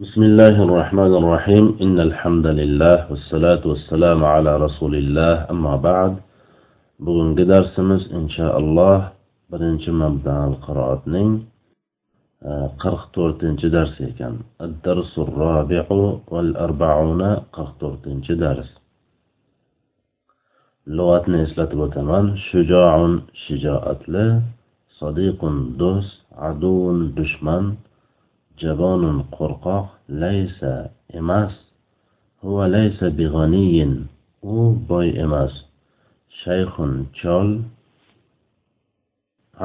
بسم الله الرحمن الرحيم. إن الحمد لله والصلاة والسلام على رسول الله. أما بعد بغن قدر سمس إن شاء الله. برنش مبدع القراءة نين. قرخ تورتنش درس كان الدرس الرابع والأربعون قرخ تورتنش درس؟ لغة نيسلة بوتمان شجاع شجاعة له. صديق دوس عدو دشمن. Javonun qo'rqoq laysa emas huva laysa big'aniyin u boy emas. Shayxun chol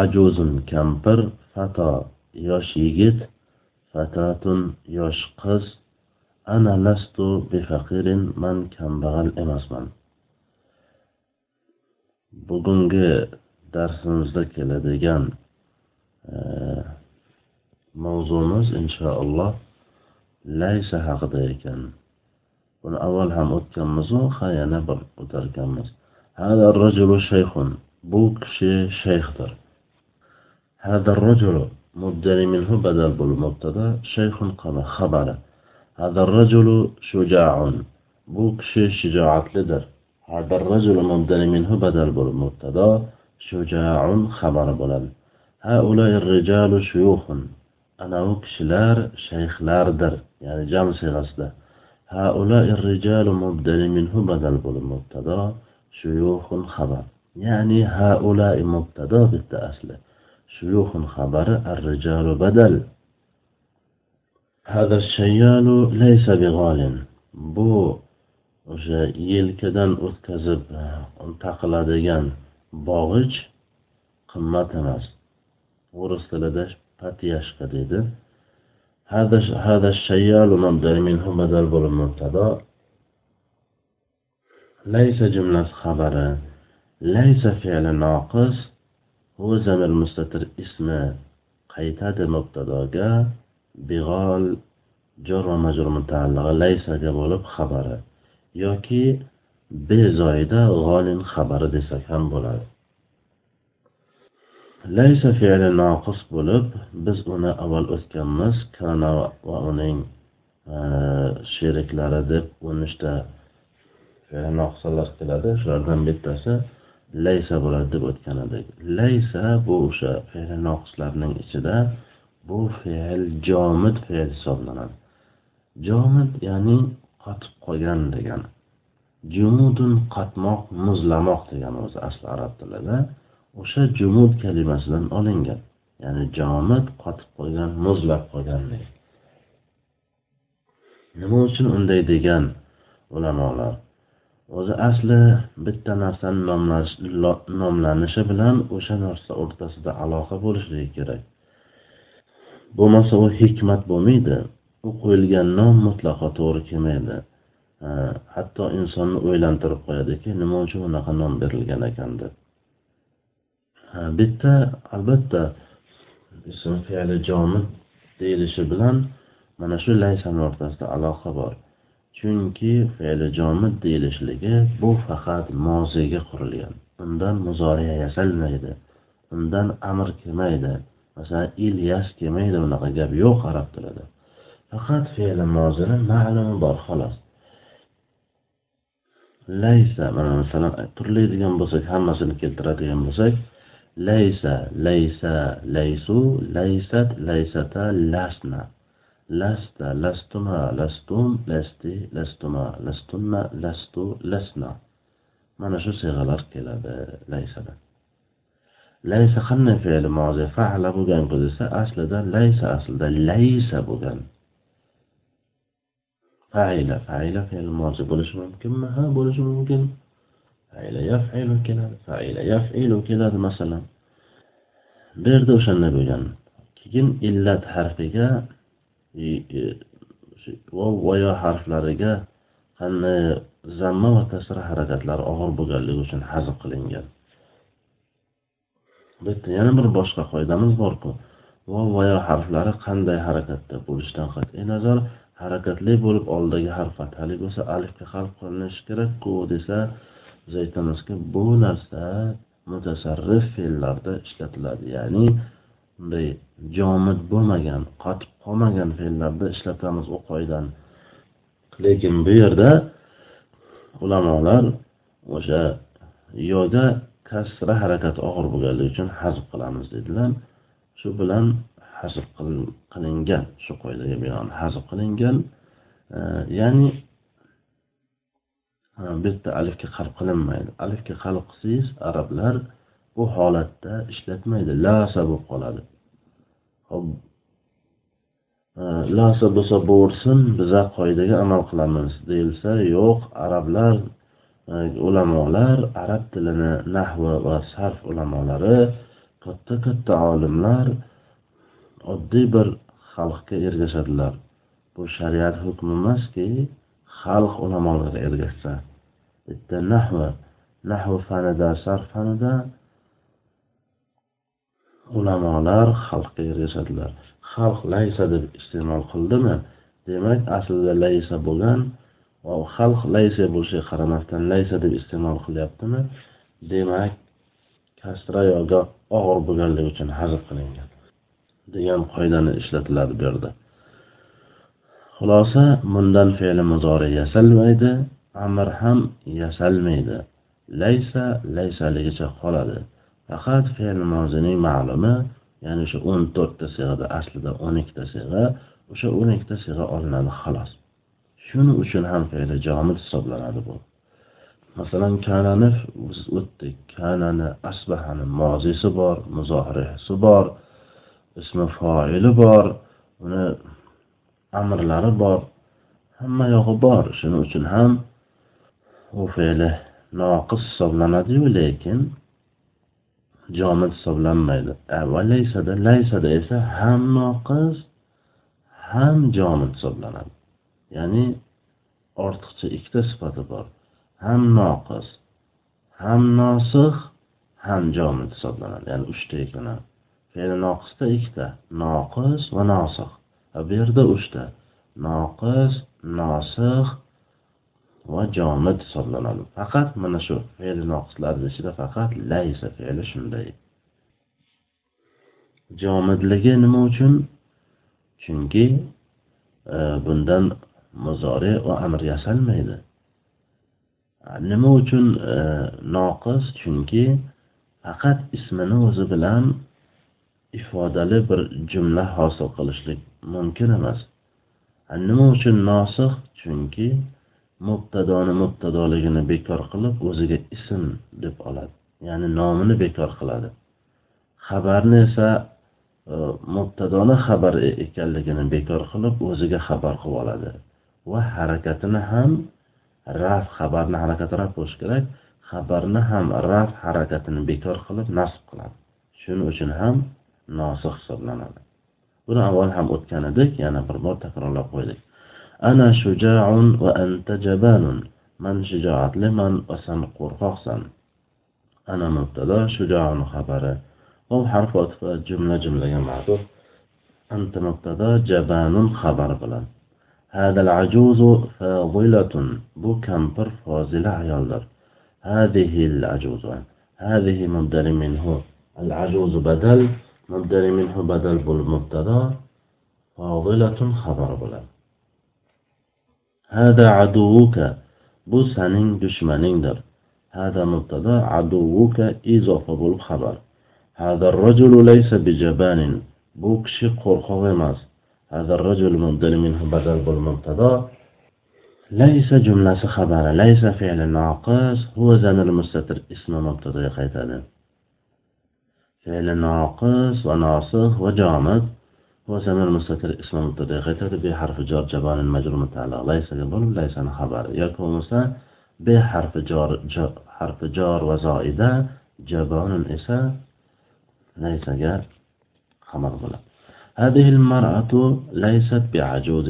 ajuzun kampir fato yosh yigit fatatun yosh qiz. Ana lastu bifaqirin man kambag'al emasman. Bugungi darsimizda keladigan eh, mavzumiz inshaalloh laysa haqida ekan buni avval ham o'tganmizu ha yana bir o'tarkanmiz هذا الرجل شيخ bu kishi shayxdir هذا الرجل مبدل منه بدل بالمبتدا شيخ خبر هذا الرجل شجاع bu kishi shijoatlidir هذا الرجل مبدل منه بدل بالمبتدا شجاع خبر bo'ladi هؤلاء الرجال شيوخ anavi kishilar shayxlardir ya'ni jam siyg'asida هؤلاء الرجال مبدل منه بدل bo'lib mubtado شيوخ خبر يعني هؤلاء مبتدا bitta asli شيوخ خبر الرجال بدل هذا الشيال ليس بغال bu o'sha yelkadan o'tkazib taqiladigan bog'ich qimmat emas o'ris tilida patiyashka dedi هذا هذا الشيال مبدل منه بدل بالمبتدا ليس جملة خبر ليس فعل ناقص هو زمن مستتر اسم qaytadi mubtadoga big'ol jor va majrur mutaallig'i laysaga bo'lib xabari yoki bezoyida g'olin xabari desak ham bo'ladi Laysa fe'li noqis bo'lib biz uni avval o'tganmiz kana va uning e, sheriklari deb o'n uchta fe'li noqisalar keladi. Shulardan bittasi laysa bo'ladi deb o'tgan edik. Laysa bu o'sha fe'li noqislarning ichida bu fe'l jomid fe'l hisoblanadi. Jomid ya'ni qotib qolgan degani jumudun qatmoq muzlamoq degani o'zi asli arab tilida. O'sha jumud kalimasidan olingan ya'ni jomid qotib qolgan muzlab qolgan nima uchun unday degan ulamolar? O'zi asli bitta narsani nomlanishi bilan o'sha narsa o'rtasida aloqa bo'lishligi kerak. Bo'lmasa u hikmat bo'lmaydi u qo'yilgan nom mutlaqo to'g'ri kelmaydi. Hatto insonni o'ylantirib qo'yadiki nima uchun unaqa nom berilgan ekan deb. Э, bitta albatta ism fe'li jomid deyilishi bilan mana shu laysan o'rtasida aloqa bor. Chunki fe'li jomid deyilishligi bu faqat moziga qurilgan. Undan muzoriya yasalmaydi. Undan amr kelmaydi. Masalan ilyas kelmaydi unaqa gap yo'q arab tilida. Faqat fe'li mozini ma'lumi bor xolos. Laysa mana masalan turlaydigan bo'lsak hammasini keltiradigan bo'lsak ليس ليس ليسوا ليست ليستا لسنا. لست لستما لستم لستي لستما لستن لستو لسنا. معنى شو صيغة الأركلة ليس ده. ليس خلنا فعل ماضي فعل بوغان قدسة أصل ده ليس أصل ده. ليس بوغان. فعل فعل فعل ماضي بولش ممكن ما ها بولش ممكن. Faila yaf'ilu keladi faila yaf'ilu keladi masalan. Bu yerda o'shanday bo'lgan. Keyin illat harfiga vov va yo harflariga qanday zamma va kasra harakatlari og'ir bo'lganligi uchun hazb qilingan. Bu yerda yana bir boshqa qoidamiz borku. Vov va yo harflari qanday harakatda bo'lishidan qat'iy nazar harakatli bo'lib oldidagi harf fathali bo'lsa alifga qalb qilinishi kerakku desa biz aytamizki bu narsa mutasarrif fe'llarda ishlatiladi. Ya'ni bunday jomid bo'lmagan qotib qolmagan fe'llarda ishlatamiz u qoidani lekin bu yerda ulamolar o'sha yoda kasra harakat og'ir bo'lganligi uchun hazb qilamiz dedilar. Shu bilan hazb qilingan shu qoidaga binoan hazb qilingan. Ya'ni bitta alifga qalb qilinmaydi. Alifga qalb qilsangiz arablar bu holatda ishlatmaydi. Lasa bo'lib qoladi. Hop lasa bo'lsa bo'lsin biza qoidaga amal qilamiz deyilsa yo'q. Arablar ulamolar arab tilini nahvi va sarf ulamolari katta katta olimlar oddiy bir xalqga ergashadilar. Bu shariat hukmi emaski xalq ulamolari ergashsa bitta nahva nahvi fanida sarf fanida ulamolar xalqqa ergashadilar. Xalq laysa deb iste'mol qildimi? Demak aslida laysa bo'lgan xalq laysa bo'lishiga qaramasdan laysa deb iste'mol qilyaptimi? Demak kasra yoki og'ir bo'lganligi uchun hazb qilingan degan qoidani ishlatiladi bu yerda. Xulosa bundan fe'li muzori yasalmaydi amr ham yasalmaydi. Laysa laysaligicha qoladi. Faqat fe'l mozining ma'lumi ya'ni o'sha o'n to'rtta sig'ada aslida o'n ikkita sig'a o'sha o'n ikkita sig'a olinadi xolos shuning uchun ham fe'li jomid hisoblanadi bu. Masalan kanani biz o'tdik. Kanani asbahani mozisi bor muzohirisi bor ismi foili bor. Uni amrlari bor. Hamma yog'i bor. Shuning uchun ham u fe'li noqis hisoblanadiyu lekin jomid hisoblanmaydi. Va laysada laysada esa ham noqis ham jomid hisoblanadi. Ya'ni ortiqcha ikkita sifati bor. Ham noqis ham nosih ham jomid hisoblanadi. Ya'ni uchta ekan fe'li noqisda ikkita noqis va nosih bu yerda uchta noqis nosih va jomid hisoblanadi faqat mana shu fe'li noqislarni ichida faqat laysa fe'li shunday jomidligi nima uchun chunki e, bundan muzori va amr yasalmaydi nima uchun e, noqis chunki faqat ismini o'zi bilan ifodali bir jumla hosil qilishlik mumkin emas. Nima uchun nosih chunki mubtadoni mubtadoligini bekor qilib o'ziga ism deb oladi. Ya'ni nomini bekor qiladi. Xabarni esa e, mubtadoni xabar e, ekanligini bekor qilib o'ziga xabar qilib oladi. Va harakatini ham raf xabarni harakati raf bo'lishi kerak xabarni ham raf harakatini bekor qilib nasb qiladi. Shuning uchun ham nosih hisoblanadi. Buni avval ham o'tgan edik yana bir bor takrorlab qo'ydik ana shujaun va anta jabanun man shijoatliman va san qo'rqoqsan ana mubtado shujaun xabari u harf otifa jumla jumlaga ma'tuf anta mubtado jabanun xabar bilan هذا العجوز فاضلة بو كمبر فاضلة عيالدر هذه العجوز هذه مبدل منه العجوز بدل مبدل منه بدل بالمبتدا فاضلة خبر بلا هذا عدوك بو سنين دشمنين در. هذا مبتدا عدوك إضافة بالخبر هذا الرجل ليس بجبان كشي قرقوة ماس هذا الرجل مبدل منه بدل بالمبتدا ليس جملة خبر ليس فعل ناقص هو زمير مستتر اسم مبتدأ قيتاده فعل ناقص وناسخ وجامد هو زمير مستتر اسم مبتدا قيتاده بحرف جار جبان المجرور متعلق. ليس قبل ليس خبر. يكون بحرف جار حرف جار وزائدة جبان إسا ليس خبر بلا. هذه المرأة ليست بعجوز.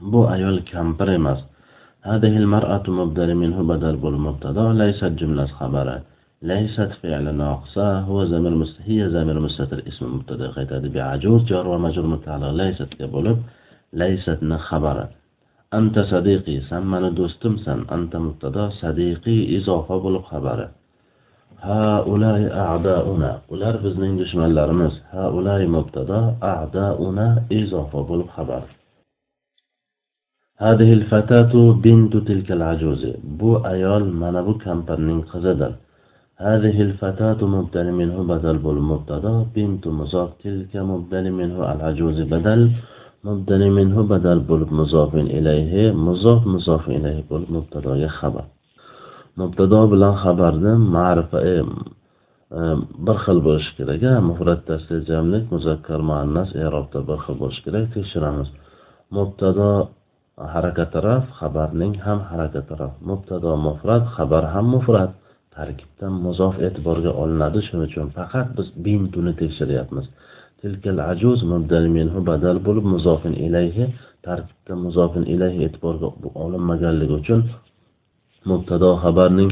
بو أيول emas هذه المرأة مبدل منه بدل بالمبتدا. ليست جملة خبر. ليست فعل ناقصة هو زمير مست... هي زمير مستتر اسم مبتدا قيتاد بعجوز جار ومجرور متعلق ليست كبولب ليست خبر أنت صديقي سن من دوستم سن أنت مبتدا صديقي إضافة بولب خبره haulay a'dauna ular bizning dushmanlarimiz haulay mubtado a'dauna izofa bo'lib xabar هذه الفتاة بنت تلك العجوز بو أيال من أبو كمبرنين قزدل هذه الفتاة مبدل منه بدل بول مبتدا بنت مضاف تلك مبدل منه العجوز بدل مبدل منه بدل بول مضاف إليه مضاف مضاف إليه بول مبتدا خبر مبتدا bilan xabarni ma'rifa e, e, bir xil bo'lishi kerak mufrat tasli jamlik muzakkar muannas erobda bir xil bo'lishi kerak tekshiramiz mubtado harakat taraf xabarning ham harakat taraf mubtado mufrat xabar ham mufrat tarkibdan muzof e'tiborga olinadi. Shuning uchun faqat biz bintuni tekshiryapmiz. Tilkal ajuz mubdal minhu badal bo'lib muzofin ilayhi tarkibda muzofin ilayhi e'tiborga olinmaganligi uchun mubtado xabarning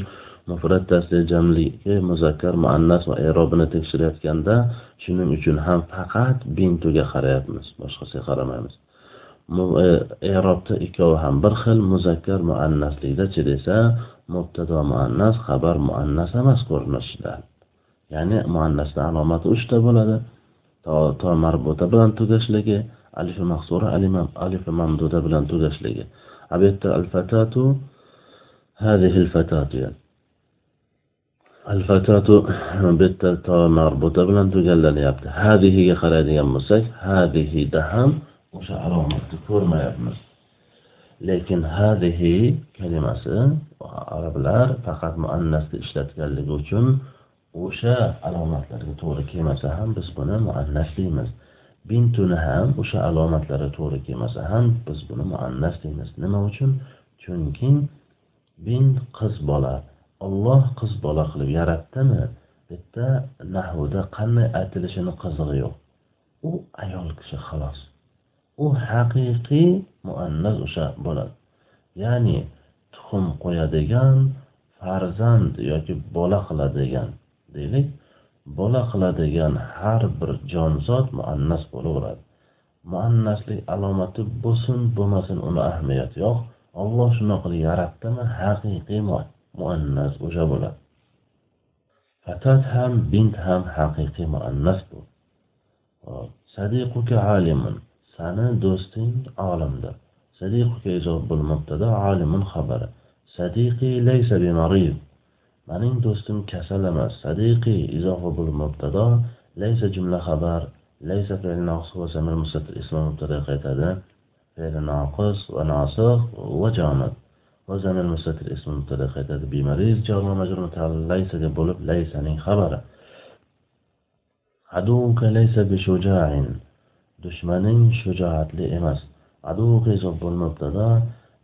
mufrat tasli jamligi muzakkar muannas va erobini tekshirayotganda shuning uchun ham faqat bintuga qarayapmiz. Boshqasiga qaramaymiz. E, erobda ikkovi ham bir xil muzakkar muannaslikdachi desa مبتدا مؤنث خبر مؤنث هم از کورنشدن یعنی مؤنث علامت اوش تا بولاده تا تا مربوطه بلند توگش لگه. الف مخصوره الف ممدوده بلند توگش لگه. عبیت الفتاتو هذه الفتاتو الفتاة بیت تا مربوطه بلان توگل لگه یابده. هذه یه خرایدی هم مسک. هذه دهم اوش علامت ما يبنس لكن هذه كلمة سه arablar faqat muannasni ishlatganligi uchun o'sha alomatlarga to'g'ri kelmasa ham biz buni muannas deymiz bintuni ham o'sha alomatlarga to'g'ri kelmasa ham biz buni muannas deymiz. Nima uchun? Chunki bin qiz bola olloh qiz bola qilib yaratdimi? Bitta nahvda qanday aytilishini qizig'i yo'q. U ayol kishi xolos. U haqiqiy muannas o'sha bo'ladi ya'ni tuxum qo'yadigan farzand yoki bola qiladigan deylik. Bola qiladigan har bir jonzot muannas bo'laveradi. Muannaslik alomati bo'lsin bo'lmasin uni ahamiyati yo'q. Olloh shunaqa qilib yaratdimi? Haqiqiy muannas o'sha bo'ladi. Fatat ham bint ham haqiqiy muannas bu. Sadiquka alimun sani do'sting olimdir sadiquka izof bo'l mubtada alimun xabari sadiqi laysa bimarid mening do'stim kasal emas sadiqi izofa bo'l mubtada laysa jumla xabar laysa fe'l naqs va zamir mustatir ism mubtada qaytadi فعل ناقص وناصخ وجامد وزمن المستتر اسم مبتدا qaytadi bemariz jar va majrur mutaalliq laysa deb bo'lib laysaning xabari aduka laysa bishuja'in dushmaning shujoatli emas Aduka izof bo'l mubtada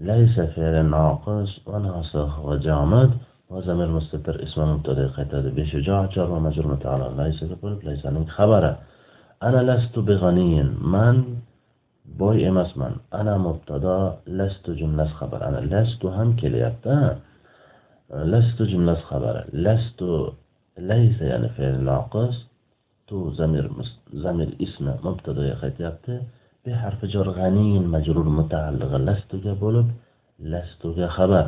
laysa fe'l naqis va nasikh va jamid va mustatir ism mubtada qaytadi. Bishuja' jar va majrur mutaalliq laysa deb bo'lib laysaning xabari. Ana lastu bighaniyin man boy emasman. Ana mubtado lastu jumlasi xabar ana lastu ham kelyapti lastu jumlasi xabari. Lastu laysa ya'ni fe'l noqis tu zamir zamir ismi mubtadoga qaytyapti. Bi harfi jor g'aniyin majrur mutaallig'i lastuga bo'lib lastuga xabar.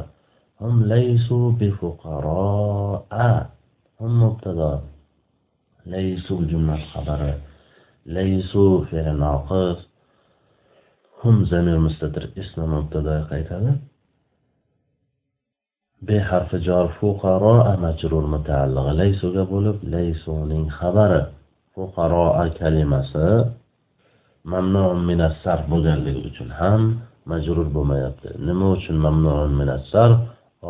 Hum laysu bi fuqaroa. Hum mubtado laysu jumla xabari. Laysu fe'l noqis. Hum zamir mustatir ismi mubtada qaytadi. B harfi jor fuqaroa majrur mutaallig'i laysuga bo'lib laysuning xabari. Fuqaroa kalimasi. Mamnun minas sarf bo'lganligi uchun ham majrur bo'lmayapti nima uchun mamnun minas sarf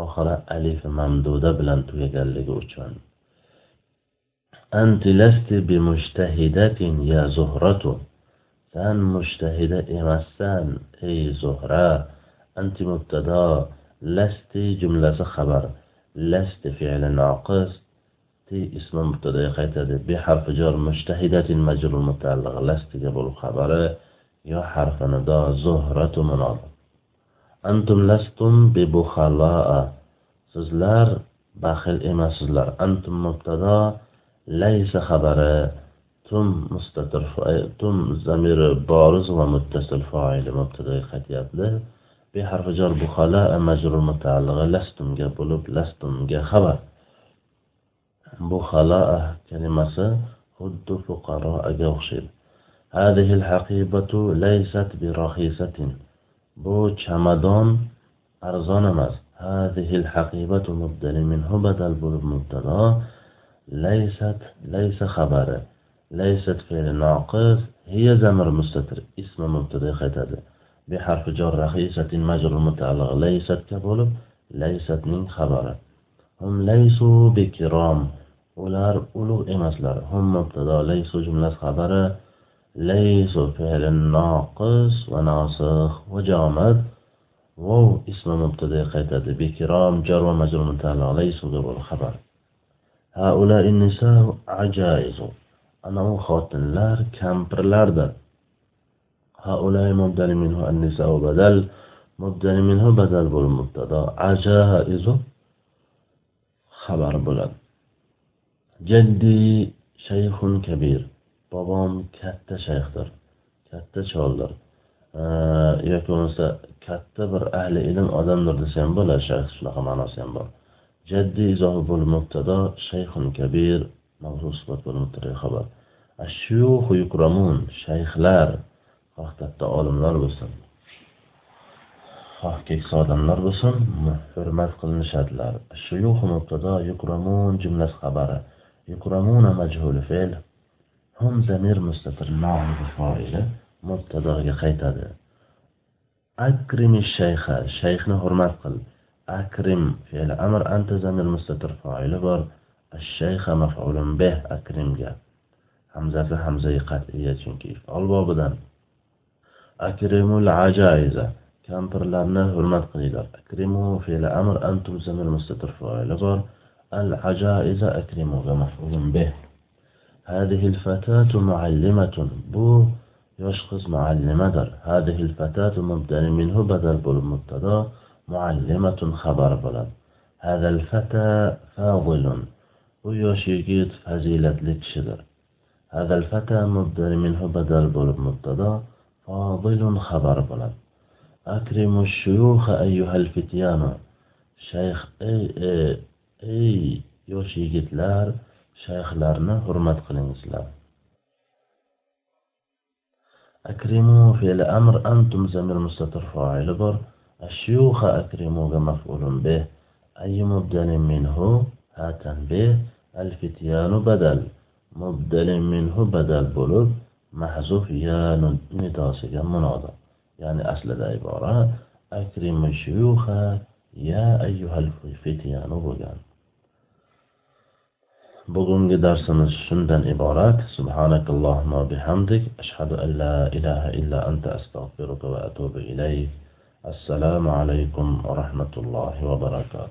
oxiri alif mamduda bilan tugaganligi uchun anti lasti bimushtahidatin ya zuhratu san mushtahida emassan ey zuhra anti mubtado lasti jumlasi xabar lasti fe'li noqis ti ismi mubtadoga qaytadi bi harfi jor mushtahidatin majrur mutaalliq lastiga bo'lib xabari yo harfi nido zuhratu munod antum lastum bi bukhalaa sizlar baxil emassizlar antum mubtado laysa xabari ثم مستتر ثم ضمير بارز ومتصل فاعل مبتدا qaytyapti بحرف جر بخلاء مجرور متعلقة لستم bo'lib لستم xabar bu xalaa kalimasi xuddi fuqaroga o'xshaydi هذه الحقيبة ليست برخيصة bu chamadon arzon emas هذه الحقيبة مبدل منه بدل bo'lib mubtado ليست ليس خبره ليست فعل ناقص هي زمر مستتر اسم مبتدا qaytadi بحرف جر رخيصة مجرور متعلق ليست كبولب ليست من xabari هم ليسوا بكرام ular ulug' emaslar hum mubtado laysu jumlasi xabari laysu fe'li noqis va nosikh va jamad vov ismi mubtada qaytadi bikirom jar va majrur mutaalliq bo'lib xabar haula nisa ajaizu ana u xotinlar kampirlardir haula mubdali minhu an-nisa badal mubdali minhu badal bo'lib mubtada ajaizu xabar bo'ladi jaddi shayxun kabir. Bobom katta shayxdir katta choldir. Yoki bo'lmasa katta bir ahli ilm odamdir desa ham bo'ladi shayx shunaqa ma'nosi ham bor. Jaddi izohi bo'l mubtado shayxun kabir mavzu sifat bo'lib mubtado xabar. Ashuyuxu yukramun shayxlar xoh katta olimlar bo'lsin. Xoh keksa odamlar bo'lsin hurmat qilinishadilar. Shuyuxu mubtado yukramun jumlasi xabari. يكرمون مجهول فعل هم زمير مستتر معهم بفاعلة مبتدا يخيط هذا أكرم الشيخ الشيخ نهر مرقل أكرم فعل أمر أنت زمير مستتر فاعل بر الشيخ مفعول به. أكرم جا حمزة في حمزة قطعية چونكي فعل بابدن أكرم العجائزة كامبر لنا هرمت قليلا أكرمه في الأمر أنتم زمير مستتر فاعل بر العجائز أكرم مفعول به. هذه الفتاة معلمة. بو يشخص معلمة در. هذه الفتاة مبدل منه بدل بول مبتدا معلمة خبر بلد. هذا الفتى فاضل. بو يشيكيت فزيلة لكشدر. هذا الفتى مبدل منه بدل بول مبتدا فاضل خبر بلد. أكرم الشيوخ أيها الفتيان. شيخ أي, أي ey yosh yigitlar shayxlarni hurmat qilingizlar أكرموا فعل أمر أنتم زمير مستتر فاعل بر الشيوخ أكرموا مفعول به أي مبدل منه هاتن به الفتيان بدل مبدل منه بدل بلوب محذوف يا نداسga منادى يعني أصل عبارة أكرم الشيوخ يا أيها الفتيان bo'lgan bugungi darsimiz shundan iborat subhanakallohumma bihamdik ashhadu an la ilaha illa anta astag'firuka va atubu ilayk assalomu alaykum va rahmatullohi va barakatuh